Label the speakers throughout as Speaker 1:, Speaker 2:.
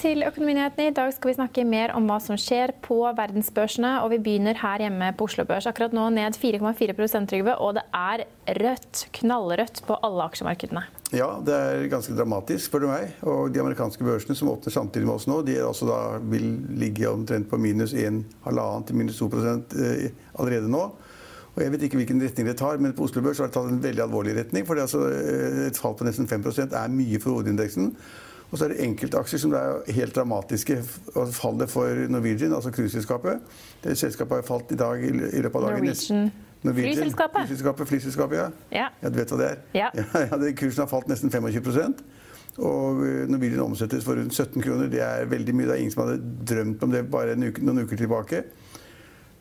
Speaker 1: Til Økonominyhetene. I dag skal vi snakke mer om hva som skjer på verdensbørsene. Og vi begynner her hjemme på Oslo Børs. Akkurat nå ned 4,4% Trygve, og det er rødt, knallrødt på alle aksjemarkedene.
Speaker 2: Ja, det er ganske dramatisk, spør du meg. Og de amerikanske børsene som åpner samtidig med oss nå, de da, vil ligge omtrent på minus 1,5 til minus 2 eh, allerede nå. Og jeg vet ikke hvilken retning det tar, men på Oslo Børs har det tatt en veldig alvorlig retning. For altså, eh, et fall på nesten 5% er mye for hovedindeksen. Og så er det enkeltaksjer som er helt dramatiske. Fallet for Norwegian, altså cruiseselskapet. Det selskapet har falt i dag i løpet av dagen.
Speaker 1: Norwegian.
Speaker 2: Norwegian.
Speaker 1: Flyselskapet.
Speaker 2: Flyselskapet, flyselskapet ja.
Speaker 1: Ja.
Speaker 2: ja. Du vet hva det er?
Speaker 1: Ja.
Speaker 2: ja det, kursen har falt nesten 25 og eh, Norwegian omsettes for rundt 17 kroner. Det er veldig mye. Det er ingen som hadde drømt om det bare uke, noen uker tilbake.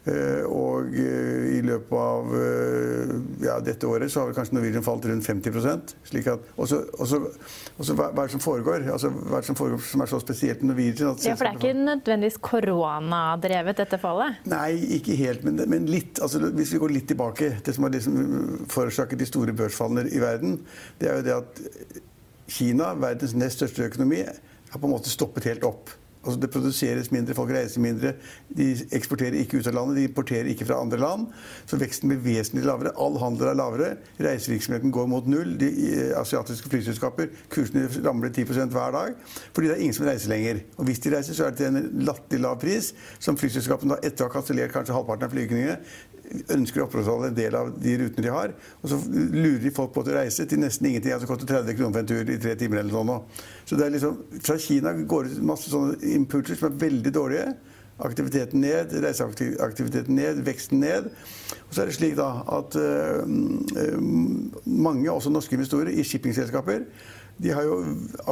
Speaker 2: Eh, og eh, i løpet av eh, ja, dette året så har kanskje Norwegian falt rundt 50 slik at, Og så hva, hva er det som foregår? Altså, hva er det som foregår som er så spesielt med Norwegian?
Speaker 1: ja, For det er ikke nødvendigvis koronadrevet, dette fallet?
Speaker 2: Nei, ikke helt, men, men, litt. Altså, hvis vi går litt tilbake Det som har liksom forårsaket de store børsfallene i verden, det er jo det at Kina, verdens nest største økonomi, har på en måte stoppet helt opp. Altså det produseres mindre, folk reiser mindre. De eksporterer ikke ut av landet, de importerer ikke fra andre land. Så veksten blir vesentlig lavere. All handel er lavere. Reisevirksomheten går mot null. De eh, asiatiske flyselskaper kursene ramler 10% hver dag. Fordi det er ingen som reiser lenger. Og hvis de reiser, så er det til en latterlig lav pris, som flyselskapene da etter å ha kansellert kanskje halvparten av flygningene, ønsker å opprettholde en del av de rutene de har. Og så lurer de folk på til å reise til nesten ingenting. altså koster 30 kroner for en tur i tre timer eller sånn. Så det er liksom, Fra Kina går det masse sånne impulser som er veldig dårlige. Aktiviteten ned, reiseaktiviteten ned, veksten ned. Og så er det slik da at uh, mange, også norske investorer, i shippingselskaper de har jo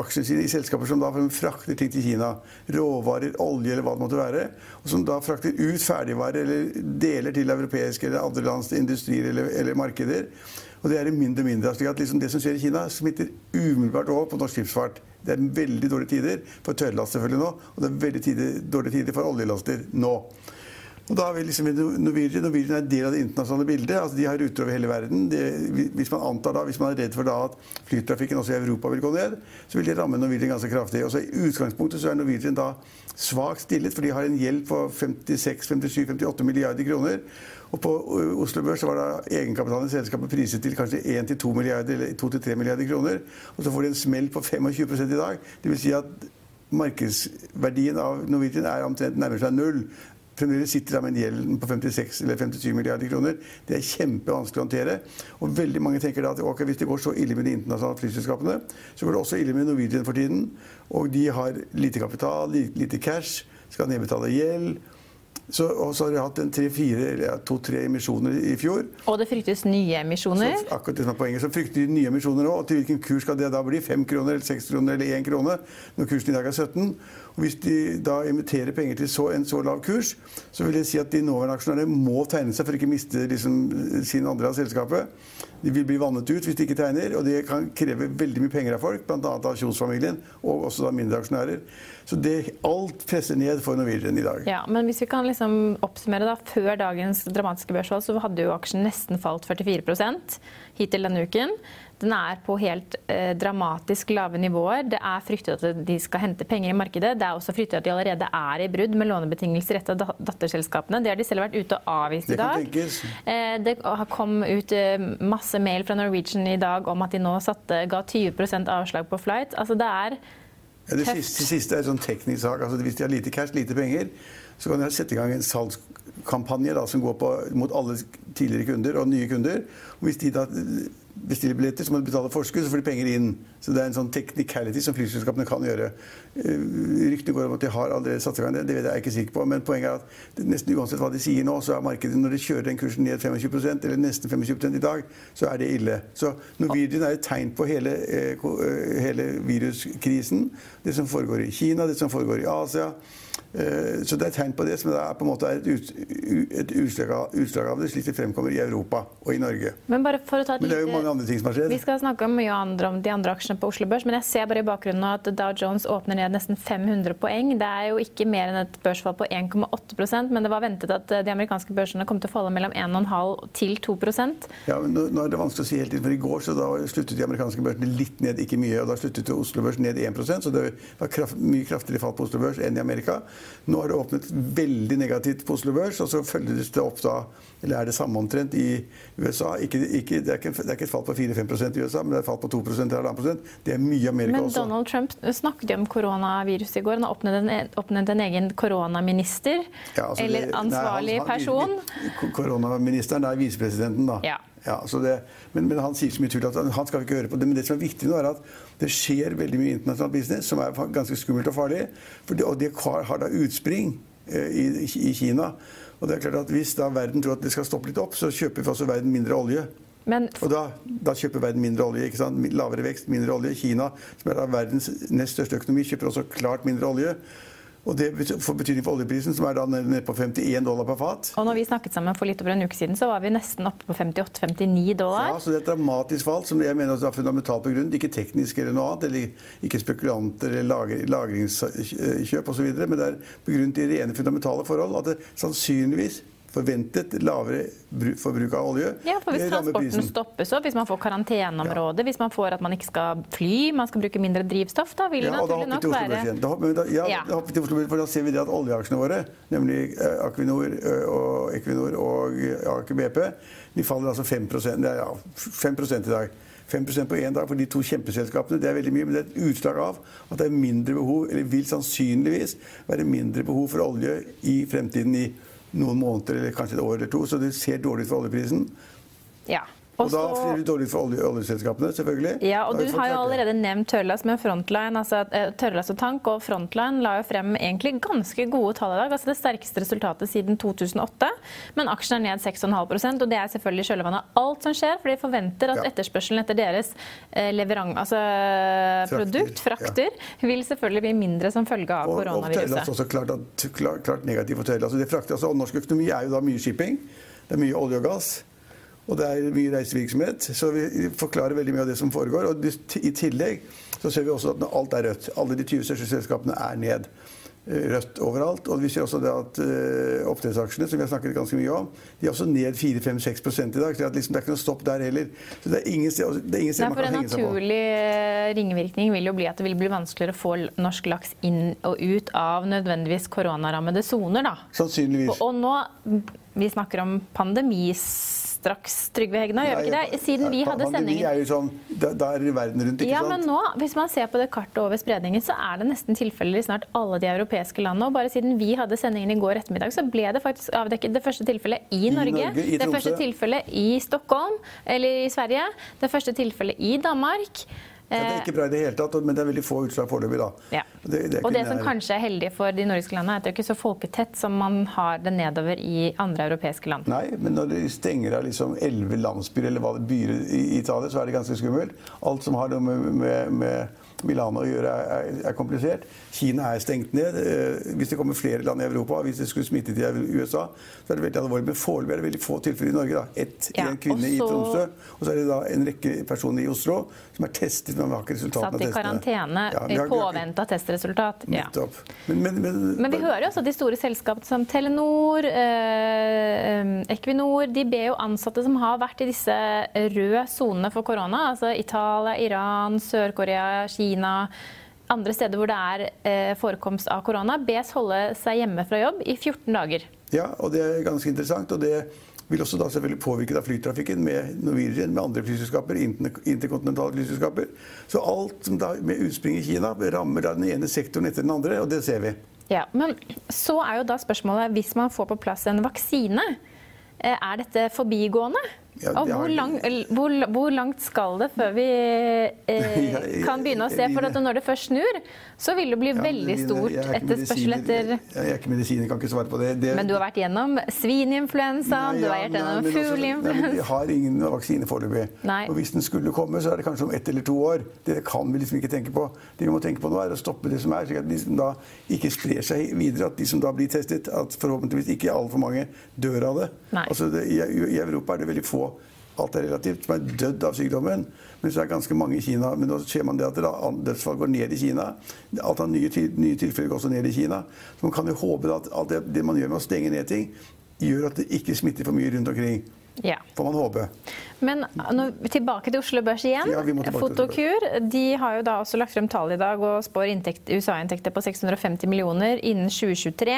Speaker 2: aksjene sine i selskaper som da frakter ting til Kina. Råvarer, olje eller hva det måtte være. Og som da frakter ut ferdigvarer eller deler til europeiske eller andre lands industrier eller, eller markeder. Og det er det mindre og mindre. slik at liksom Det som skjer i Kina, smitter umiddelbart over på norsk skipsfart. Det er veldig dårlige tider for tørrlast selvfølgelig nå, og det er veldig tider, dårlige tider for oljelaster nå. Og da vil liksom Norwegian, Norwegian er en del av det internasjonale bildet. altså De har ruter over hele verden. De, hvis man antar da, hvis man er redd for da at flytrafikken også i Europa vil gå ned, så vil det ramme Norwegian ganske kraftig. Og så I utgangspunktet så er Norwegian da svakt stillet, for de har en gjeld på 56-57-58 milliarder kroner. Og på Oslo Børs var da egenkapitalen i selskapet priset til kanskje 1-2 milliarder, eller 2-3 milliarder kroner. Og så får de en smell på 25% i dag. Det vil si at markedsverdien av Norwegian er omtrent nærmer seg null fremdeles sitter med en gjeld på 56 eller 57 milliarder kroner. Det er kjempevanskelig å håndtere. Og veldig mange tenker da at okay, hvis det går så ille med de internasjonale flyselskapene, så går det også ille med Norwegian for tiden. Og de har lite kapital, lite cash, skal nedbetale gjeld. Så, og så har de hatt tre-fire, to-tre emisjoner i fjor.
Speaker 1: Og det fryktes nye emisjoner?
Speaker 2: Så, akkurat det som er poenget. Så frykter de nye emisjoner òg. Og til hvilken kurs skal det da bli? Fem kroner, eller seks kroner eller én krone? Når kursen i dag er 17. Og hvis de da emitterer penger til så, en så lav kurs, så vil jeg si at de nåværende aksjonærene må tegne seg for ikke å miste liksom, sin andel av selskapet. De vil bli vannet ut hvis de ikke tegner, og det kan kreve veldig mye penger av folk, bl.a. av Kjos-familien, og også da mindre aksjonærer. Så det, alt presser ned for Norwegian i dag.
Speaker 1: Ja, men hvis vi kan liksom oppsummere da, Før dagens dramatiske børsfall så hadde jo aksjen nesten falt 44 hittil denne uken. Den er på helt eh, dramatisk lave nivåer. Det er fryktet at de skal hente penger i markedet. Det er også fryktet at de allerede er i brudd med lånebetingelser etter et datterselskapene. Det har de selv vært ute og avvist i dag. Eh, det kom ut eh, masse mail fra Norwegian i dag om at de nå satte, ga 20% avslag på flight. Altså det er
Speaker 2: ja, det siste, det siste, er en sånn teknisk sak. Altså, hvis de har lite cash, lite penger, så kan jeg sette i gang en salgskampanje da, som går på, mot alle tidligere kunder og nye kunder. Og hvis de da bestiller billetter, så må de betale forskudd, så får de penger inn. Så det er en sånn technicality som flyselskapene kan gjøre. Eh, ryktene går om at de har allerede satt i gang det, det vet jeg, ikke sikker på. Men poenget er at nesten uansett hva de sier nå, så er markedet når de kjører den kursen ned 25% eller nesten 25% i dag, så er det ille. Så Norwegian er et tegn på hele, eh, eh, hele viruskrisen. Det som foregår i Kina, det som foregår i Asia. Eh, så det er tegn på det, som det er på en måte et, et utslag, av, utslag, av, det, slik det fremkommer i Europa og i Norge.
Speaker 1: Men, bare for å ta et
Speaker 2: men det er jo mange andre ting som har skjedd.
Speaker 1: Vi skal snakke mye andre om de andre aksjene på Oslo Børs, men jeg ser bare i bakgrunnen nå at Dow Jones åpner ned nesten 500 poeng. Det er jo ikke mer enn et børsfall på 1,8% men det var ventet at de amerikanske børsene kom til å falle mellom 1,5 til 2%
Speaker 2: Ja, men nå, er det vanskelig å si helt inn, for I går så da sluttet de amerikanske børsene litt ned, ikke mye. og Da sluttet Oslo Børs ned 1% så det var kraft, mye kraftigere fall på Oslo Børs enn i Amerika. Nå har det åpnet veldig negativt på Oslo Børs, og så følges det opp da Eller er det samme omtrent i USA? Ikke, ikke, det, er ikke, det, er ikke, et fall på 4-5% i USA, men det er et fall på 2% eller 1,5% Det er mye Amerika
Speaker 1: men
Speaker 2: også.
Speaker 1: Men Donald Trump snakket jo om koronavirus i går. Han har oppnevnt en, egen koronaminister. Ja, altså eller ansvarlig nei, han,
Speaker 2: person. Koronaministeren er visepresidenten, da. Ja. Ja, det, men, men, han sier så mye tull at han skal ikke høre på det. Men det som er viktig nå, er at det skjer veldig mye internasjonal business som er ganske skummelt og farlig. Det, og det har da utspring eh, i, i, Kina. Og det er klart at Hvis da verden tror at det skal stoppe litt opp, så kjøper vi også verden mindre olje. Men... Og da, da, kjøper verden mindre olje. ikke sant? Lavere vekst, mindre olje. Kina, som er da verdens nest største økonomi, kjøper også klart mindre olje. Og det får betydning for oljeprisen, som er da nede på 51 dollar per fat.
Speaker 1: Og når vi snakket sammen for litt over en uke siden, så var vi nesten oppe på 58-59 dollar.
Speaker 2: Ja, så det er et dramatisk fall som jeg mener er fundamentalt begrunnet. Ikke teknisk eller noe annet, eller ikke spekulanter eller lager, lagringskjøp osv., men det er begrunnet i rene fundamentale forhold. At det sannsynligvis forventet lavere forbruk av olje.
Speaker 1: Ja, for Hvis transporten stoppes opp, hvis man får karanteneområde, ja. hvis man får at man ikke skal fly, man skal bruke mindre drivstoff, da vil det ja, naturlig nok være
Speaker 2: da, da, ja, ja. Da, for da ser vi det at oljeaksjene våre, nemlig eh, Aquinor eh, og Equinor og Aker BP, de faller altså 5 det er, ja, 5 i dag. 5% på én dag for de to kjempeselskapene. Det er veldig mye, men det er et utslag av at det er mindre behov, eller vil sannsynligvis være mindre behov for olje i fremtiden i noen måneder eller kanskje et år eller to, så det ser dårlig ut for oljeprisen.
Speaker 1: Ja.
Speaker 2: Og da ser det dårlig for olje, oljeselskapene, selvfølgelig.
Speaker 1: Ja, og Du har jo allerede nevnt Tørrlass med Frontline, altså Tørrlass Tørrlast og Tank. Og Frontline la jo frem egentlig ganske gode tall i dag. altså Det sterkeste resultatet siden 2008. Men aksjen er ned 6,5% og det er selvfølgelig kjølvannet av alt som skjer. For de forventer at etterspørselen etter deres eh, leverang, altså frakter. produkt, frakter, ja. vil selvfølgelig bli mindre som følge av og, koronaviruset. Og
Speaker 2: Tørrlast også klart, klart, klart negativt for Tørrlast. Det frakter, altså, norsk økonomi er jo da mye shipping. Det er mye olje og gass. Og det er mye reisevirksomhet, så vi forklarer veldig mye av det som foregår. Og i tillegg så ser vi også at alt er rødt. Alle de 20 største selskapene er ned. Eh, rødt overalt. Og vi ser også det at uh, oppdrettsaksjene, som vi har snakket ganske mye om, de er også ned 4-5-6 i dag. Så liksom, det, er ikke noe stopp der heller. Så det er ingen sted, det er ingen sted
Speaker 1: man kan henge seg på. En naturlig eh, ringvirkning vil jo bli at det vil bli vanskeligere å få norsk laks inn og ut av nødvendigvis koronarammede soner. da.
Speaker 2: Sannsynligvis.
Speaker 1: Og, og nå, vi snakker om pandemis straks, Trygve Hegna, gjør vi ikke det? Siden vi hadde sendingen
Speaker 2: er jo sånn, da, er verden rundt, ikke
Speaker 1: ja,
Speaker 2: sant?
Speaker 1: Men nå, hvis man ser på det kartet over spredningen, så er det nesten tilfeller i snart alle de europeiske landene. Og bare siden vi hadde sendingen i går ettermiddag, så ble det faktisk avdekket det første tilfellet i, I Norge. Norge i det første tilfellet i Stockholm, eller i Sverige. Det første tilfellet i Danmark.
Speaker 2: Ja, det er ikke bra i det hele tatt, men det er veldig få utslag foreløpig.
Speaker 1: Ja. Det, det og det som kanskje er heldig for de nordiske landene, er at det er ikke så folketett som man har det nedover i andre europeiske land.
Speaker 2: Nei, men når de stenger av liksom elleve landsbyer eller hva det byer i Italia, så er det ganske skummelt. Alt som har noe med, med, med Milano å gjøre, er, er, komplisert. Kina er stengt ned. Eh, hvis det kommer flere land i Europa, hvis det skulle smitte til USA, så er det veldig alvorlig. Men foreløpig er det veldig få tilfeller i Norge. da. Ett, ja, en kvinne i Tromsø, og så er det da en rekke personer i Oslo som er testet men har ikke resultatene
Speaker 1: Satt i karantene
Speaker 2: ja,
Speaker 1: i påvente av testresultat. Ja.
Speaker 2: Men, men, men,
Speaker 1: men, vi hører jo også at de store selskapene som Telenor, eh, Equinor, de ber jo ansatte som har vært i disse røde sonene for korona, altså Italia, Iran, Sør-Korea, Kina andre steder hvor det er eh, forekomst av korona, bes holde seg hjemme fra jobb i 14 dager.
Speaker 2: Ja, og det er ganske interessant. og det vil også da selvfølgelig påvirket av flytrafikken med Norwegian, med andre flyselskaper, interkontinentale flyselskaper. Så alt som da med utspring i Kina rammer da den ene sektoren etter den andre, og det ser vi.
Speaker 1: Ja, Men så er jo da spørsmålet, hvis man får på plass en vaksine, eh, er dette forbigående? Ja, og hvor, lang, hvor, hvor, langt skal det før vi eh, kan begynne å se? For når det først snur, så vil det bli ja, veldig stort etterspørsel etter
Speaker 2: Jeg er ikke medisiner, kan ikke svare på det. det
Speaker 1: men du har vært gjennom svininfluensa, ja, du har vært gjennom fugleinfluensa
Speaker 2: Vi har ingen vaksine foreløpig. Og hvis den skulle komme, så er det kanskje om ett eller to år. Det kan vi liksom ikke tenke på. Det vi må tenke på nå, er å stoppe det som er, slik at de som da ikke sprer seg videre. At de som da blir testet, at forhåpentligvis ikke altfor mange dør av det. Altså, det i, I Europa er det veldig få alt er relativt, som er dødd av sykdommen. Men så er det ganske mange i Kina. Men nå ser man det at dødsfall går ned i Kina. Alt av nye, nye tilfeller går også ned i Kina. Så man kan jo håpe at alt det, det man gjør med å stenge ned ting, gjør at det ikke smitter for mye rundt omkring.
Speaker 1: Ja.
Speaker 2: Får man håpe.
Speaker 1: Men nå, tilbake til Oslo Børs igjen. Ja, Fotokur de har jo da også lagt frem tall i dag og spår USA-inntekter på 650 millioner innen 2023.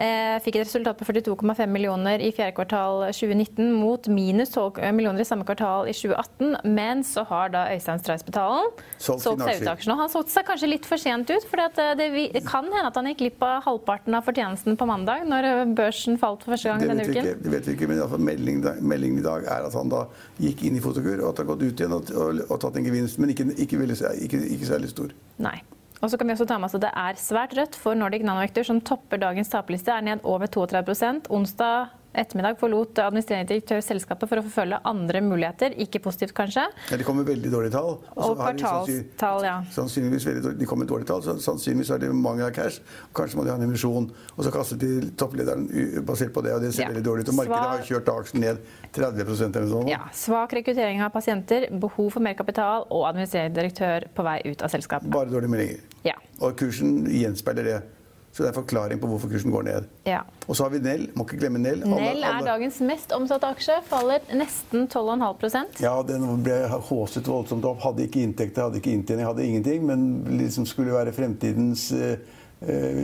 Speaker 1: Eh, fikk et resultat på 42,5 millioner i fjerde kvartal 2019 mot minus 12 millioner i samme kvartal i 2018. Men så har da Øystein Streisbetalen solgt seg ut aksjene. Han solgte seg kanskje litt for sent ut, for eh, det, kan hende at han gikk glipp av halvparten av fortjenesten på mandag, når børsen falt for første gang denne uken.
Speaker 2: Ikke, det vet vi ikke, men meldingen, meldingen i dag er at han da gikk inn i Fotokur, og at han har gått ut igjen og, og, og tatt en gevinst, men ikke, ikke, ikke, ikke særlig stor.
Speaker 1: Nei. Og så kan vi også ta med at Det er svært rødt for Nordic Nanovector, som topper dagens taperliste, er ned over 32% Onsdag ettermiddag forlot administrerende direktør selskapet for å forfølge andre muligheter. Ikke positivt, kanskje.
Speaker 2: Ja, De kommer veldig dårlige tall.
Speaker 1: Og kvartalstall, ja.
Speaker 2: Sannsynligvis veldig, de kommer dårlige tall, så sannsynligvis er det mangel av cash. Kanskje må de ha en emisjon. Og så kastet de topplederen basert på det, og det ser ja. veldig dårlig ut. Og markedet har kjørt aksjen ned 30% eller sånn.
Speaker 1: Ja. Svak rekruttering av pasienter, behov for mer kapital og administrerende direktør på vei ut av selskapet.
Speaker 2: Bare dårlige meldinger.
Speaker 1: Ja.
Speaker 2: Og kursen gjenspeiler det. Så det er forklaring på hvorfor kursen går ned.
Speaker 1: Ja.
Speaker 2: Og så har vi Nell. Må ikke glemme Nell.
Speaker 1: Nell er dagens mest omsatte aksje. Faller nesten 12,5%
Speaker 2: Ja, den ble håset voldsomt opp. Hadde ikke inntekter, hadde ikke inntjening, hadde ingenting. Men liksom skulle være fremtidens uh,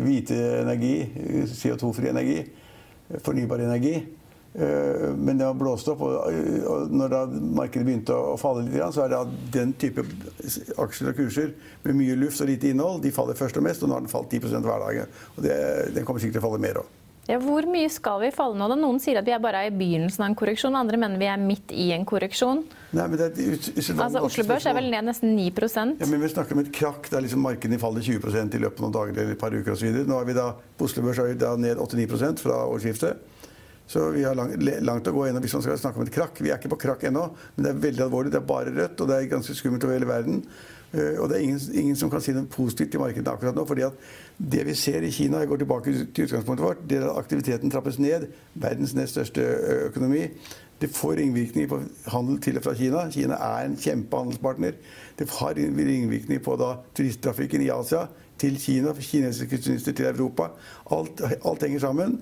Speaker 2: hvite energi, CO2-fri energi, fornybar energi. Uh, men det har blåst opp, og, når markedet begynte å falle litt, så er det at den type aksjer og kurser med mye luft og lite innhold, de faller først og mest. Og nå har den falt 10 hver dag. Og det, den kommer sikkert til å falle mer òg.
Speaker 1: Ja, hvor mye skal vi falle nå? Noen sier at vi er bare i begynnelsen av en korreksjon, andre mener vi er midt i en korreksjon.
Speaker 2: Nei, men det er,
Speaker 1: altså, Oslo Børs er vel ned nesten 9
Speaker 2: Ja, men Vi snakker om et krakk der liksom markedene faller 20 i løpet av noen dager eller et par uker osv. Nå er vi da, på Oslo Børs er vi da ned 8-9% fra årsskiftet. Så vi har langt, langt å gå ennå hvis man skal snakke om et krakk. Vi er ikke på krakk ennå, men det er veldig alvorlig. Det er bare rødt, og det er ganske skummelt over hele verden. Uh, og det er ingen, ingen, som kan si noe positivt i markedet akkurat nå. fordi at det vi ser i Kina, jeg går tilbake til utgangspunktet vårt, det er at aktiviteten trappes ned. Verdens nest største økonomi. Det får ringvirkninger på handel til og fra Kina. Kina er en kjempehandelspartner. Det har ringvirkninger på da, turisttrafikken i Asia til Kina, kinesiske turister til Europa. Alt, alt henger sammen.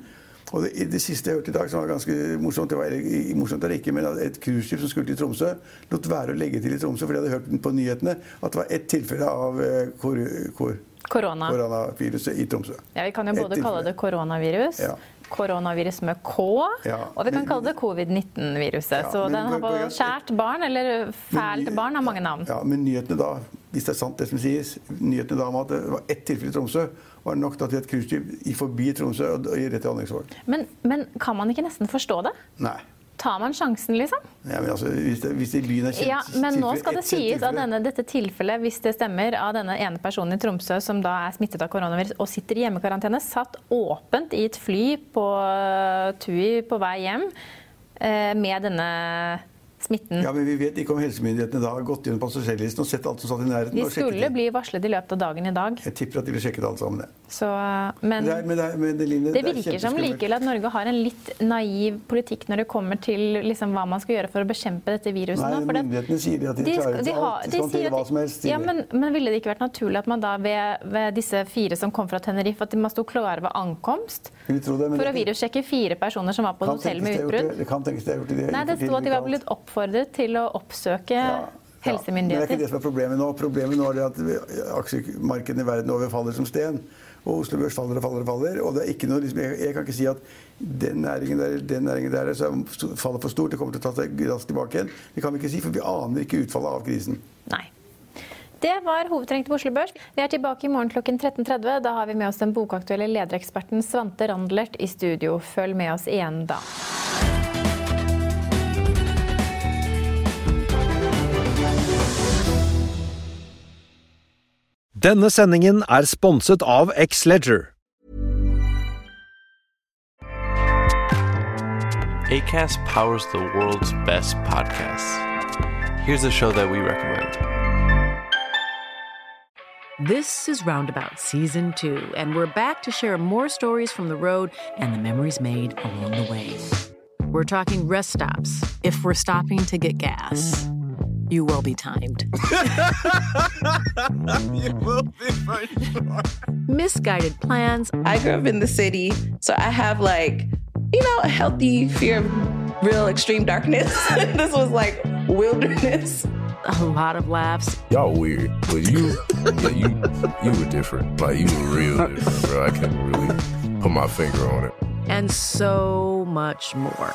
Speaker 2: Og det, det, siste jeg hørte i dag, som var ganske morsomt, det var morsomt eller ikke, men et cruiseskip som skulle til Tromsø, lot være å legge til i Tromsø, for de hadde hørt på nyhetene at det var ett tilfelle av eh, kor, kor,
Speaker 1: Korona.
Speaker 2: koronaviruset i Tromsø.
Speaker 1: Ja, Vi kan jo både kalle det koronavirus, ja. koronavirus med K, ja. og vi kan kalle det covid-19-viruset. Ja, så den har både kjært barn eller fælt barn har mange navn.
Speaker 2: Ja, Men nyhetene da, hvis det er sant det som sies, nyhetene da om at det var ett tilfelle i Tromsø, var nok til et cruiseskip forbi Tromsø og rett til Honningsvåg.
Speaker 1: Men, men kan man ikke nesten forstå det?
Speaker 2: Nei.
Speaker 1: Tar man sjansen, liksom?
Speaker 2: Ja, men altså, hvis, det, hvis det byen er kjent
Speaker 1: ja, Men nå skal det sies av denne, dette tilfellet, hvis det stemmer, av denne ene personen i Tromsø som da er smittet av koronavirus og sitter i hjemmekarantene, satt åpent i et fly på Tui på vei hjem eh, med denne smitten.
Speaker 2: Ja, men Vi vet ikke om helsemyndighetene da har gått gjennom passasjerlisten og sett alt som satt i nærheten.
Speaker 1: De skulle bli varslet i løpet av dagen i dag.
Speaker 2: Jeg tipper at de vil sjekke det alt sammen. det.
Speaker 1: Så, men
Speaker 2: Det, er, men det, er, men det, Line,
Speaker 1: det
Speaker 2: er
Speaker 1: virker som likevel at Norge har en litt naiv politikk når det kommer til liksom, hva man skal gjøre for å bekjempe dette viruset.
Speaker 2: Nei,
Speaker 1: nå,
Speaker 2: myndighetene sier at de,
Speaker 1: de,
Speaker 2: klarer
Speaker 1: de,
Speaker 2: ikke
Speaker 1: har,
Speaker 2: alt.
Speaker 1: de skal
Speaker 2: til hva som helst.
Speaker 1: ja, men, men ville det ikke vært naturlig at man da ved, ved disse fire som kom fra Tenerife, at de man sto klare ved ankomst
Speaker 2: det,
Speaker 1: for å virussjekke fire personer som var på et hotell med
Speaker 2: utbrudd? det. Det kan tenkes de har gjort det.
Speaker 1: Nei, det sto at de var blitt oppfordret til å oppsøke
Speaker 2: Ja, Men det er ikke det som er problemet nå. Problemet nå er det at aksjemarkedene i verden over faller som sten. Og Oslo Børs faller og faller og faller. Og det er ikke noe, liksom, jeg, jeg kan ikke si at den næringen der, den næringen der så er- faller for stort. Det kommer til å ta seg raskt tilbake igjen. Det kan vi ikke si, for vi aner ikke utfallet av krisen.
Speaker 1: Nei. Det var hovedtrengt på Oslo Børs. Vi er tilbake i morgen klokken 13.30. Da har vi med oss den bokaktuelle ledereksperten Svante Randlert i studio. Følg med oss igjen da.
Speaker 3: Denne sendingen er sponset av X-Leger.
Speaker 4: ACAST powers the world's best podcasts. Here's a show that we recommend.
Speaker 5: This is Roundabout Season 2, and we're back to share more stories from the road and the memories made along the way. We're talking rest stops, if we're stopping to get gas. You will be timed.
Speaker 4: you will be for sure.
Speaker 5: Misguided plans,
Speaker 6: I grew up in the city, so I have like, you know, a healthy fear of real extreme darkness. this was like wilderness.
Speaker 5: a lot of laughs,
Speaker 7: Y'all weird, but you, yeah, you, you were different. Like you were real different, bro. I can't really put my finger on it.
Speaker 5: and so much more.